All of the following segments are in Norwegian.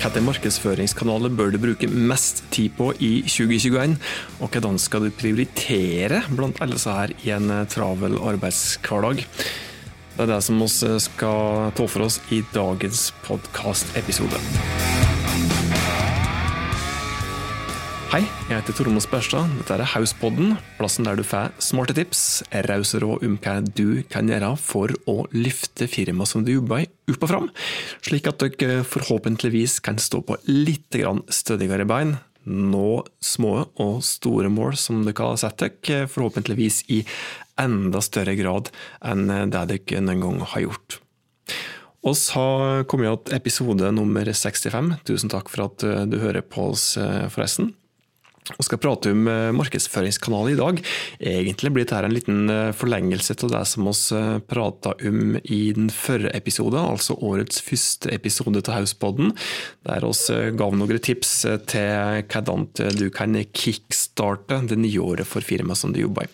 Hvilke markedsføringskanaler bør du bruke mest tid på i 2021, og hvordan skal du prioritere blant alle disse her i en travel arbeidshverdag? Det er det som vi skal ta for oss i dagens podkastepisode. Hei, jeg heter Tormod Spørstad. Dette er Hauspodden, plassen der du får smarte tips, rause råd om hva du kan gjøre for å løfte firmaet som du jobber i, opp og fram, slik at dere forhåpentligvis kan stå på litt stødigere bein, nå små og store mål som dere har sett dere, forhåpentligvis i enda større grad enn det dere noen gang har gjort. Oss har kommet til episode nummer 65. Tusen takk for at du hører på oss, forresten. Vi skal prate om eh, markedsføringskanaler i dag. Egentlig blir dette en liten eh, forlengelse av det som vi eh, prata om i den førre episode, altså årets første episode av Hauspodden, der vi ga noen tips til hvordan du kan kickstarte det nye året for firmaet som du jobber i.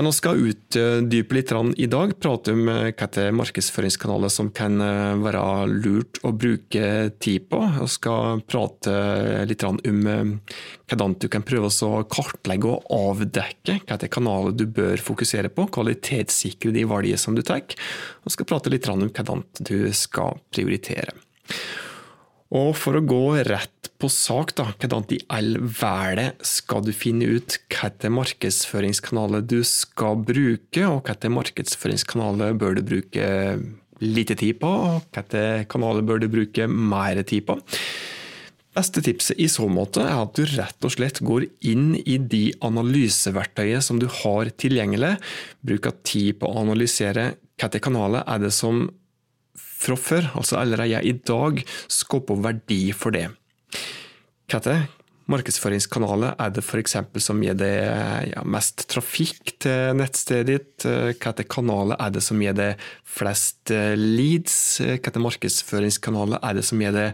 Men vi skal utdype litt i dag, prate om eh, er markedsføringskanaler som kan eh, være lurt å bruke tid på. Vi skal prate litt om eh, hvordan du kan prøve å kartlegge og avdekke hvilke er kanaler du bør fokusere på, kvalitetssikre de valgene som du tar. Vi skal prate litt om hvordan du skal prioritere. Og for å gå rett på sak, da, hvordan i all verden skal du finne ut hvilke markedsføringskanaler du skal bruke, og hvilke markedsføringskanaler bør du bruke lite tid på, og hvilke kanaler bør du bruke mer tid på? Beste tipset i så måte er at du rett og slett går inn i de analyseverktøyene som du har tilgjengelig. Bruker tid på å analysere hvilke kanaler er det som fra før, altså allerede i dag, skaper verdi for det. Hva er det? Markedsføringskanaler er det f.eks. som gir det ja, mest trafikk til nettstedet ditt? Hvilke kanaler er det som gir det flest eh, leads? Hvilke markedsføringskanaler er det som gir det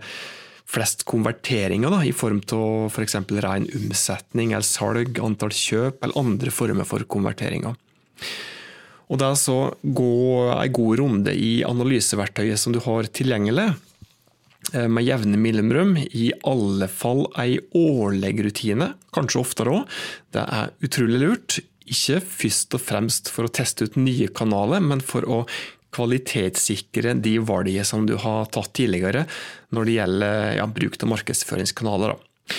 flest konverteringer, da, i form av f.eks. For ren omsetning eller salg, antall kjøp eller andre former for konverteringer? Og det er så gå en god runde i analyseverktøyet som du har tilgjengelig, eh, med jevne mellomrom, i alle fall ei årlig rutine, kanskje oftere òg. Det er utrolig lurt. Ikke først og fremst for å teste ut nye kanaler, men for å kvalitetssikre de valgene som du har tatt tidligere når det gjelder ja, bruk av markedsføringskanaler. Da.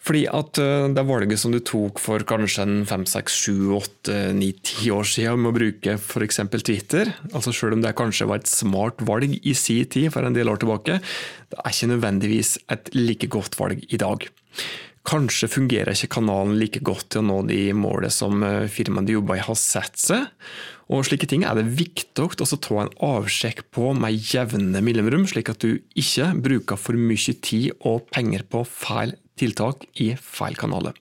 Fordi at eh, det valget som du tok for kanskje en fem, seks, sju, åtte, ni, ti år siden med å bruke f.eks. Twitter, altså selv om det kanskje var et smart valg i sin tid for en del år tilbake, det er ikke nødvendigvis et like godt valg i dag. Kanskje fungerer ikke kanalen like godt til å nå de målene som eh, firmaet du jobber i har sett seg. Og slike ting er det viktig å ta en avsjekk på med jevne mellomrom, slik at du ikke bruker for mye tid og penger på feil tiltak i feil kanaler.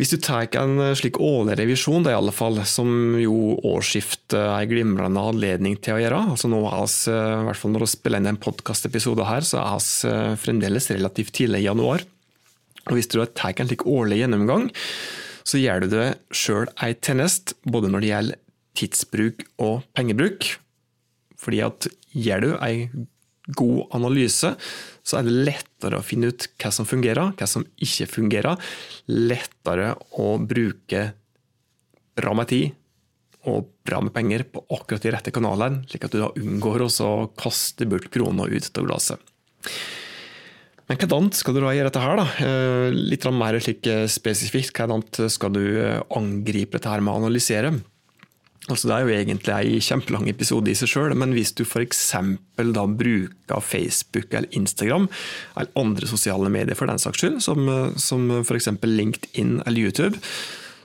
Hvis du tar en slik årlig revisjon, det er i alle fall, som jo årsskiftet er en glimrende anledning til å gjøre altså nå er oss, i hvert fall Når vi spiller inn en podkastepisode her, så er vi fremdeles relativt tidlig i januar. Og Hvis du tar en slik årlig gjennomgang, så gjør du det sjøl ei tjeneste, både når det gjelder tidsbruk og pengebruk. Fordi at gjør du ei god analyse, så er det lettere å finne ut hva som fungerer, hva som ikke fungerer. Lettere å bruke bra med tid og bra med penger på akkurat de rette kanalene, slik at du da unngår å kaste bort kroner ut av glasset. Men hvordan skal du da gjøre dette her? da? Eh, litt mer slik spesifikt, hvordan skal du angripe dette her med å analysere? Altså det er jo egentlig en kjempelang episode i seg sjøl, men hvis du f.eks. da bruker Facebook eller Instagram, eller andre sosiale medier for den saks skyld, som, som f.eks. LinkedIn eller YouTube,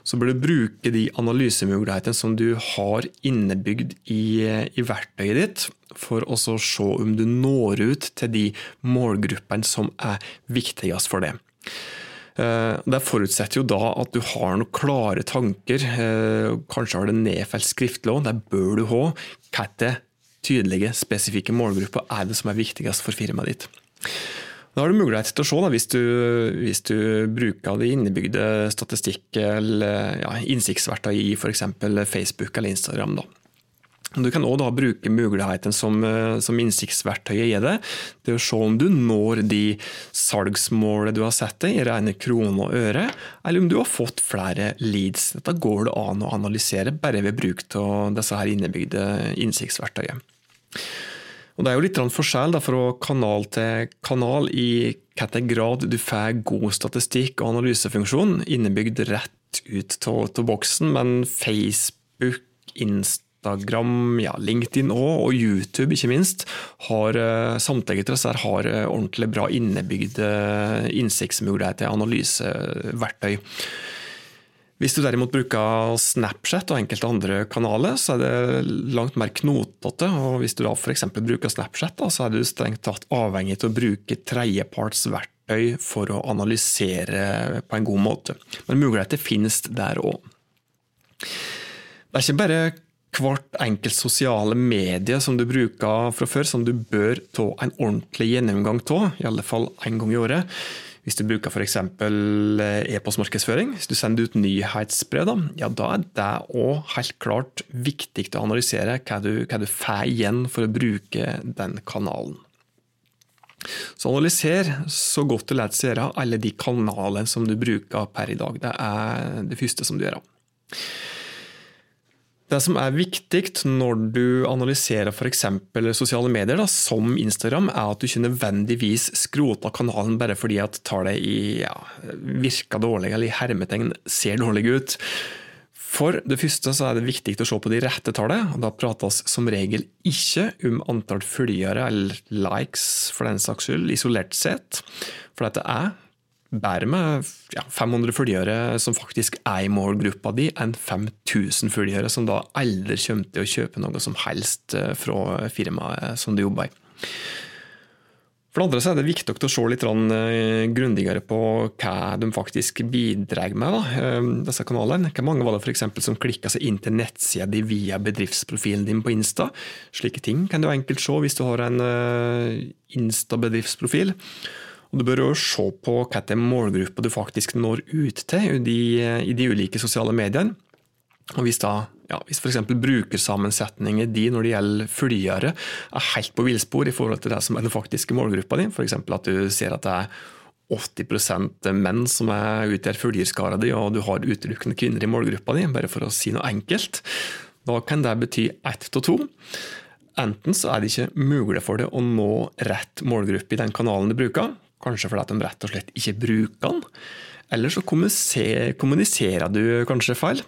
så bør du bruke de analysemulighetene som du har innebygd i, i verktøyet ditt, for å se om du når ut til de målgruppene som er viktigst for det. Eh, det forutsetter jo da at du har noen klare tanker, eh, kanskje har det nedfelt skriftlån, det bør du ha. Hvilke tydelige, spesifikke målgrupper er det som er viktigst for firmaet ditt? Da har du mulighet til å se, da, hvis, du, hvis du bruker de innebygde statistikk eller ja, innsiktsverktøy i f.eks. Facebook eller Instagram. Da. Du kan òg bruke muligheten som, eh, som innsiktsverktøyet gir deg, til å se om du når de salgsmålene du har sett deg i rene kroner og øre, eller om du har fått flere leads. Dette går det an å analysere bare ved bruk av disse her innebygde innsiktsverktøyene. Det er jo litt forskjell fra kanal til kanal i hvilken grad du får god statistikk og analysefunksjon innebygd rett ut av boksen, men Facebook, Insta Instagram, ja, LinkedIn også, og, YouTube ikke minst, har eh, samtlige av disse har eh, ordentlig bra innebygde innsiktsmuligheter, analyseverktøy. Hvis du derimot bruker Snapchat og enkelte andre kanaler, så er det langt mer knotete. og Hvis du da f.eks. bruker Snapchat, så er du strengt tatt avhengig av å bruke tredjepartsverktøy for å analysere på en god måte. Men muligheter finnes der òg. Det er ikke bare hvert enkelt sosiale medie som du bruker fra før, som du bør ta en ordentlig gjennomgang av, i alle fall én gang i året. Hvis du bruker f.eks. Eh, e-postmarkedsføring, hvis du sender ut nyhetsbrev, ja, da er det òg helt klart viktig å analysere hva du, hva du får igjen for å bruke den kanalen. Så analyser så godt du lar seg gjøre alle de kanalene som du bruker per i dag. Det er det første som du gjør. Det som er viktig når du analyserer f.eks. sosiale medier, da, som Instagram, er at du ikke nødvendigvis skroter kanalen bare fordi at tallet i, ja, virker dårlig eller i hermetegn ser dårlig ut. For det første så er det viktig å se på de rette tallene. og Da prates som regel ikke om antall følgere eller likes for den saks skyld, isolert sett. For dette er bedre med ja, 500 følgere som faktisk er i målgruppa di, enn 5000 følgere som da aldri kommer til å kjøpe noe som helst eh, fra firmaet som du jobber i. For det andre så er det viktig å se litt eh, grundigere på hva de faktisk bidrar med, da, eh, disse kanalene. Hvor mange var det for som klikka seg inn til nettsida di via bedriftsprofilen din på Insta? Slike ting kan du enkelt se hvis du har en Insta-bedriftsprofil. Og Du bør jo se på hvilken målgruppe du faktisk når ut til i de, i de ulike sosiale mediene. Og Hvis, da, ja, hvis f.eks. brukersammensetningen din når det gjelder følgere er helt på villspor i forhold til det som er den faktiske målgruppa di, f.eks. at du ser at det er 80% menn som er utgjør følgerskara di, og du har utelukkende kvinner i målgruppa di, bare for å si noe enkelt, da kan det bety ett av to. Enten så er det ikke mulig for deg å nå rett målgruppe i den kanalen du bruker, Kanskje fordi at de rett og slett ikke bruker den. Eller så kommuniserer du kanskje feil,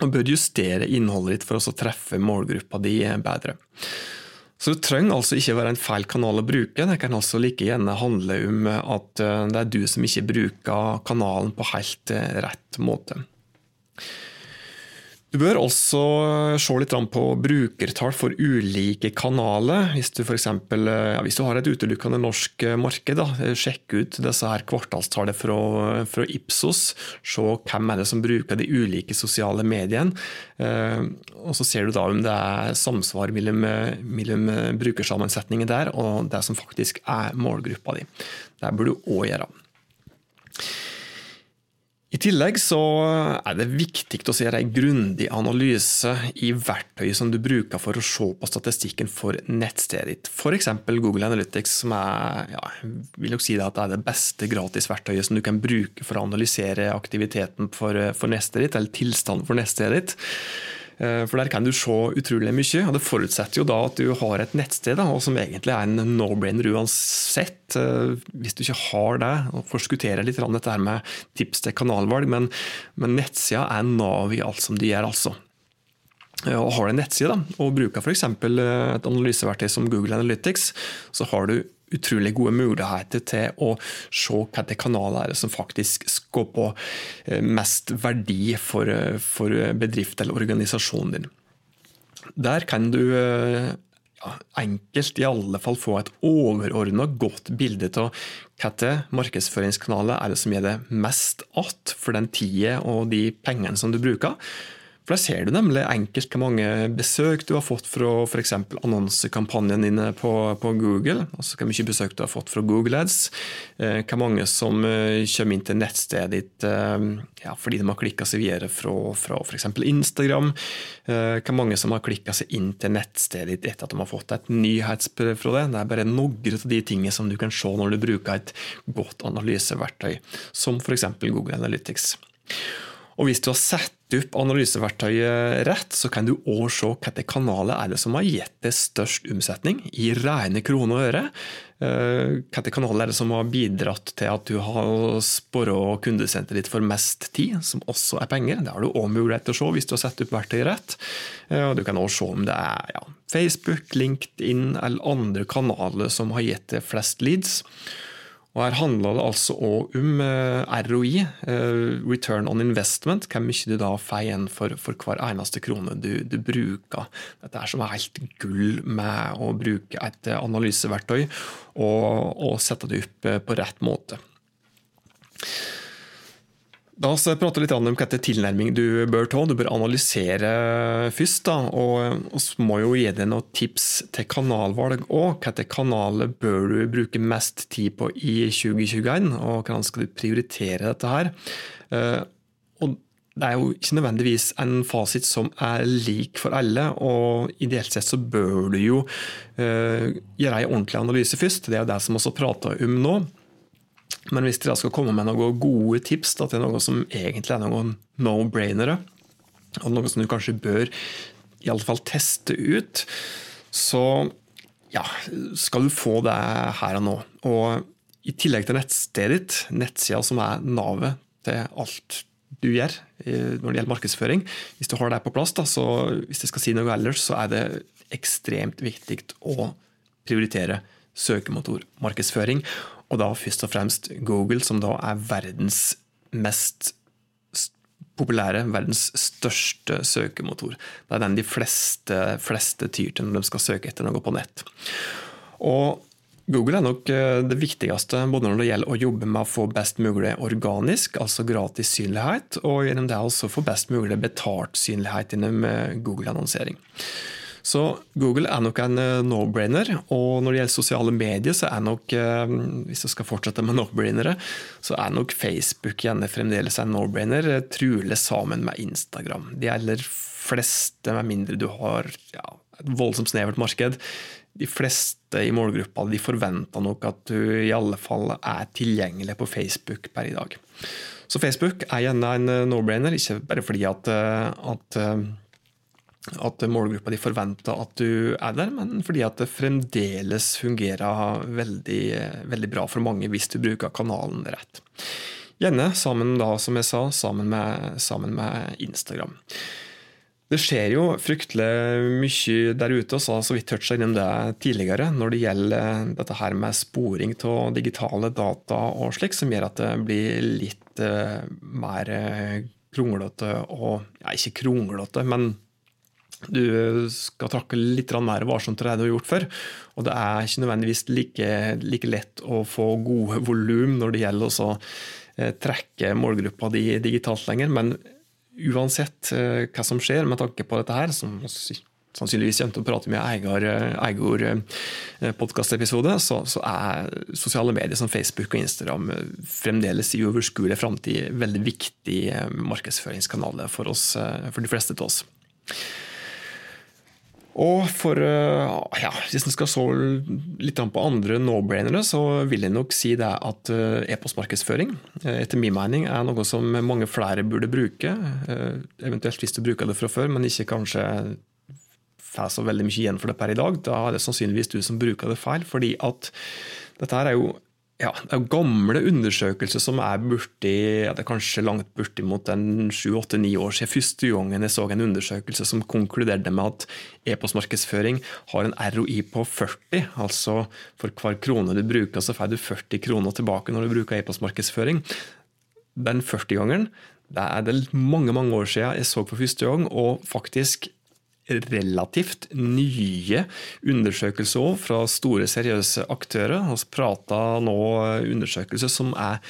og bør justere innholdet ditt for å treffe målgruppa di bedre. Så Det trenger altså ikke være en feil kanal å bruke, det kan altså like gjerne handle om at eh, det er du som ikke bruker kanalen på helt eh, rett måte. Du bør også se litt på brukertall for ulike kanaler. Hvis du, for eksempel, ja, hvis du har et utelukkende norsk marked, da, sjekk ut disse her kvartalstallene fra, fra, Ipsos. Se hvem er det som bruker de ulike sosiale mediene. Eh, og Så ser du da om det er samsvar mellom, mellom brukersammensetningen der og det som faktisk er målgruppa di. Det burde du òg gjøre. I tillegg så er det viktig å gjøre en grundig analyse i verktøyet som du bruker for å se på statistikken for nettstedet ditt. F.eks. Google Analytics, som er, ja, vil si det, det det beste gratisverktøyet som du kan bruke for å analysere aktiviteten for, for nettstedet ditt, eller tilstanden for nettstedet ditt. Eh, for der kan du se utrolig mye. og Det forutsetter jo da at du har et nettsted da, som egentlig er en no-brainer uansett. Eh, hvis du ikke har det, og forskutterer litt dette her med tips til kanalvalg, men, men nettsida er nav i alt som du gjør, altså. Eh, og Har du en nettside da, og bruker f.eks. et analyseverktøy som Google Analytics, så har du utrolig gode muligheter til å se hvilke kanaler er det som faktisk skaper på mest verdi for, eh, for bedrift eller organisasjonen din. Der kan du eh, enkelt i alle fall få et overordna godt bilde av hvilke markedsføringskanaler er det som gir det mest att for den tida og de pengene som du bruker. For Der ser du nemlig enkelt hvor mange besøk du har fått fra f.eks. annonsekampanjen dine på, på, Google. altså Hvor mye besøk du har fått fra Google Ads. Eh, hvor mange som eh, kommer inn til nettstedet ditt eh, ja, fordi de har klikka seg videre fra, fra f.eks. Instagram. Hvor mange som har klikka seg inn til nettstedet ditt etter at de har fått et nyhetsbrev fra det. Det er bare noen av de tingene som du kan se når du bruker et godt analyseverktøy, som f.eks. Google Analytics. Og hvis du har satt opp analyseverktøyet rett, så kan du òg se hvilke kanaler er det som har gitt deg størst omsetning i rene kroner og øre. Eh, hvilke kanaler er det som har bidratt til at du har spora kundesenteret ditt for mest tid, som også er penger. Det har du òg mulighet til å se hvis du har satt opp verktøyet rett. Eh, du kan òg se om det er ja, Facebook, LinkedIn eller andre kanaler som har gitt deg flest leads. Og Her handler det altså òg om eh, ROI, eh, return on investment, hvor mye du da får igjen for, for, hver eneste krone du, du, bruker. Dette er som er helt gull med å bruke et analyseverktøy og, og sette det opp eh, på rett måte. La oss prate litt om hvilken tilnærming du bør ta. Du bør analysere først. Da, og vi må jo gi deg noen tips til kanalvalg òg. Hvilke kanaler bør du bruke mest tid på i 2021, og hvordan skal du prioritere dette her? Eh, og det er jo ikke nødvendigvis en fasit som er lik for alle, og ideelt sett så bør du jo gjøre en ordentlig analyse først. Det er jo det som vi også prater om nå. Men hvis dere skal komme med noen gode tips da, til noe som egentlig er noen no-brainere, og noe som du kanskje bør i alle fall teste ut, så ja, skal du få det her og nå. Og i tillegg til nettstedet ditt, nettsida som er navet til alt du gjør når det gjelder markedsføring, hvis du har det på plass, da, så hvis jeg skal si noe ellers, så er det ekstremt viktig å prioritere søkemotormarkedsføring. Og da først og fremst Google, som da er verdens mest populære, verdens største søkemotor. Det er den de fleste, fleste tyr til når de skal søke etter noe på nett. Og Google er nok eh, det viktigste både når det gjelder å jobbe med å få best mulig organisk, altså gratis synlighet, og gjennom det også få best mulig betalt synlighet gjennom eh, Google-annonsering. Så Google er nok en eh, no-brainer. Og når det gjelder sosiale medier, så er nok eh, hvis jeg skal fortsette med no-brainere, så er nok Facebook gjerne fremdeles en no-brainer, eh, trolig sammen med Instagram. De aller fleste, med mindre du har ja, et voldsomt snevert marked, de fleste i målgruppa de forventer nok at du i alle fall er tilgjengelig på Facebook per i dag. Så Facebook er gjerne en no-brainer, ikke bare fordi at, at at målgruppa di forventer at du er der, men fordi at det fremdeles fungerer veldig, veldig bra for mange hvis du bruker kanalen rett. Gjerne sammen da, som jeg sa, sammen med, sammen med Instagram. Det skjer jo fryktelig mye der ute, og så har så vidt toucha innom det tidligere, når det gjelder dette her med sporing av digitale data og slik, som gjør at det blir litt uh, mer kronglete og ja, Ikke kronglete, men du skal trakke litt mer varsomt enn det du har gjort før. Og det er ikke nødvendigvis like, like lett å få gode volum når det gjelder å eh, trekke målgruppa di digitalt lenger. Men uansett eh, hva som skjer med tanke på dette her, som sannsynligvis kommer til å prate med eier eh, så, så, er sosiale medier som Facebook og Instagram fremdeles i uoverskuelig framtid veldig viktig markedsføringskanaler for, oss, for de fleste av oss. Og for, eh, ja, Hvis en skal så litt på andre no-brainere, så vil jeg nok si det at eh, e-postmarkedsføring eh, etter min mening er noe som mange flere burde bruke. Eventuelt hvis du bruker det fra før, men ikke kanskje får så veldig mye igjen for det per i dag. Da er det sannsynligvis du som bruker det feil. fordi at dette er jo ja, det er gamle undersøkelser som er borti ja, det er kanskje langt bortimot sju-åtte-ni år siden første gangen jeg så en undersøkelse som konkluderte med at e-postmarkedsføring har en ROI på 40. Altså for hver krone du bruker, så får du 40 kroner tilbake når du bruker e-postmarkedsføring. Den 40-gangeren det er det mange mange år siden jeg så for første gang, og faktisk relativt nye undersøkelser òg, fra store, seriøse aktører. Vi prater nå undersøkelser som er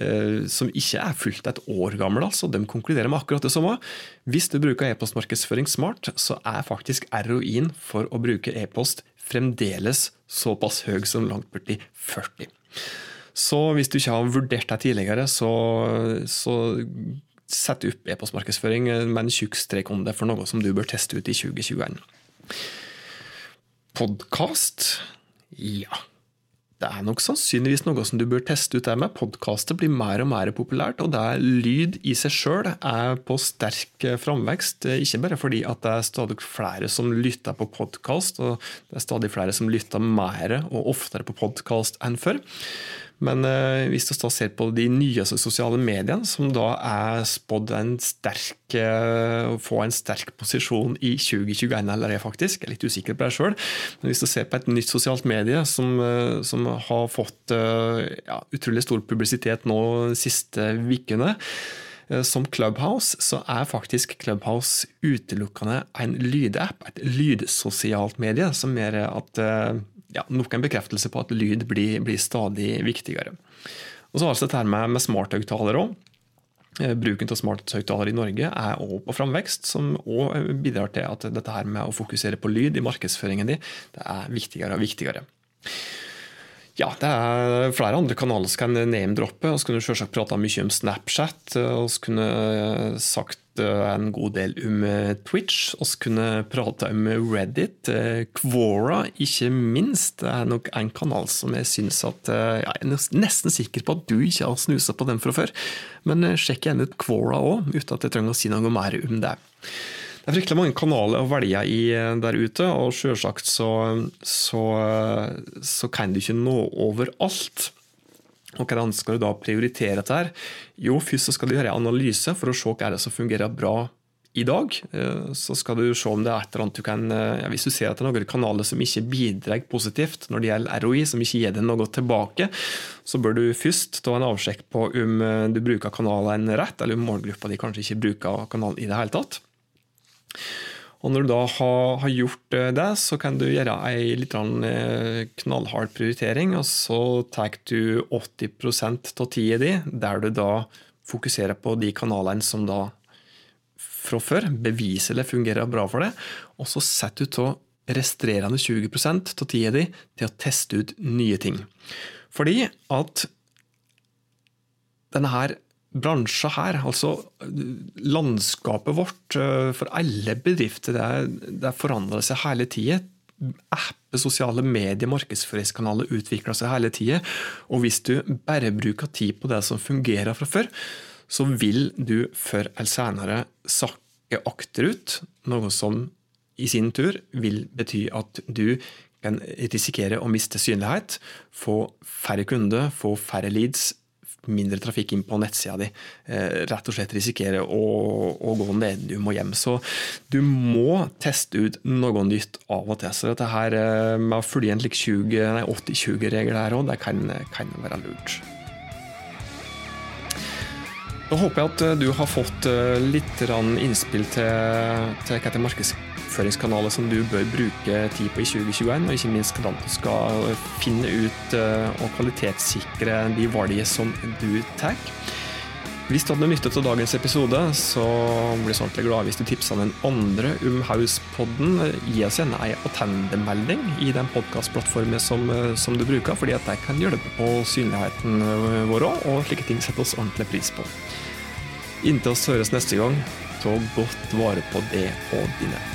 eh, som ikke er fullt et år gammel. altså. De konkluderer med akkurat det samme. Hvis du bruker e-postmarkedsføring smart, så er faktisk ROI-en for å bruke e-post fremdeles såpass høy som langt borti 40. Så hvis du ikke har vurdert deg tidligere, så, så sett opp e-postmarkedsføring med en tjukk strek om det for noe som du bør teste ut i 2021. Podkast? Ja. Det er nok sannsynligvis noe som du bør teste ut der med. Podkaster blir mer og mer populært, og det er lyd i seg sjøl er på sterk framvekst. Ikke bare fordi det er stadig flere som lytter på podkast, og det er stadig flere som lytter mer og oftere på podkast enn før. Men eh, hvis du da ser på de nyeste sosiale mediene, som da er spådd å eh, få en sterk posisjon i 2021 allerede, faktisk, jeg er litt usikker på det sjøl, men hvis du ser på et nytt sosialt medie som, eh, som har fått ja, utrolig stor publisitet nå de siste ukene, som Clubhouse, så er faktisk Clubhouse utelukkende en lydapp, et lydsosialt medie, som gjør at ja, nok en bekreftelse på at lyd blir, blir stadig viktigere. Og så har vi dette med, med smarthøyttalere òg. Eh, bruken av smarthøyttalere i Norge er også på framvekst, som òg bidrar til at dette her med å fokusere på lyd i markedsføringen din, det er viktigere og viktigere. Ja, det er flere andre kanaler som kan name-droppe. Vi kunne selvsagt prata mye om Snapchat. Vi kunne sagt Eh, en god del om eh, Twitch. Vi kunne prate om Reddit. Eh, Quora, ikke minst. Det er nok en kanal som jeg synes at Jeg er nesten sikker på at du ikke har snusa på den fra før. Men sjekk gjerne ut Quora òg, uten at jeg trenger å si noe mer om det. Det er fryktelig mange kanaler å velge i der ute, og selvsagt så, så, så kan du ikke nå overalt. Og Hvordan skal du da prioritere dette? her? Jo, Først skal du gjøre en analyse for å se hva er det som fungerer bra i dag. Eh, så skal du se om det er et eller annet du kan eh, ja, Hvis du ser at det er noen kanaler som ikke bidrar positivt når det gjelder ROI, som ikke gir deg noe tilbake, så bør du først ta en avsjekk på om eh, du bruker kanalen rett, eller om målgruppa di kanskje ikke bruker kanalen i det hele tatt. Og Når du da har, gjort eh, det, så kan du gjøre ei litt eh, knallhard prioritering. og Så tar du 80 av tida di der du da fokuserer på de kanalene som da fra før beviselig fungerer bra for deg. Og så setter du av restrerende 20 av tida di til å teste ut nye ting. Fordi at denne her bransjer her, altså landskapet vårt eh, for alle bedrifter, det, det forandrer seg hele tida. Apper, sosiale medier, markedsføringskanaler utvikler seg hele tida. Og hvis du bare bruker tid på det som fungerer fra før, så vil du før eller senere sakke akterut. Noe som i sin tur vil bety at du kan risikere å miste synlighet, få færre kunder, få færre leads, mindre trafikk inn på nettsida di. Eh, rett og slett risikere å, å gå du og hjem. Så du må teste ut noe nytt av og til. Så dette her eh, med å følge en slik 80-20-regel her òg, det kan, kan, være lurt. Da håper jeg at du har fått eh, litt innspill til, til hva markedsføring markedsføringskanaler som du bør bruke tid på i 2021, og ikke minst hvordan du skal finne ut eh, og kvalitetssikre de valgene som du tar. Hvis du hadde nyttet av dagens episode, så blir så ordentlig glad hvis du tipser den andre om House-podden. Gi oss gjerne ei attendemelding i den podkastplattformen som, eh, som, du bruker, fordi at det kan hjelpe på synligheten vår òg, og slike ting setter oss ordentlig pris på. Inntil oss høres neste gang, ta godt vare på det og dine.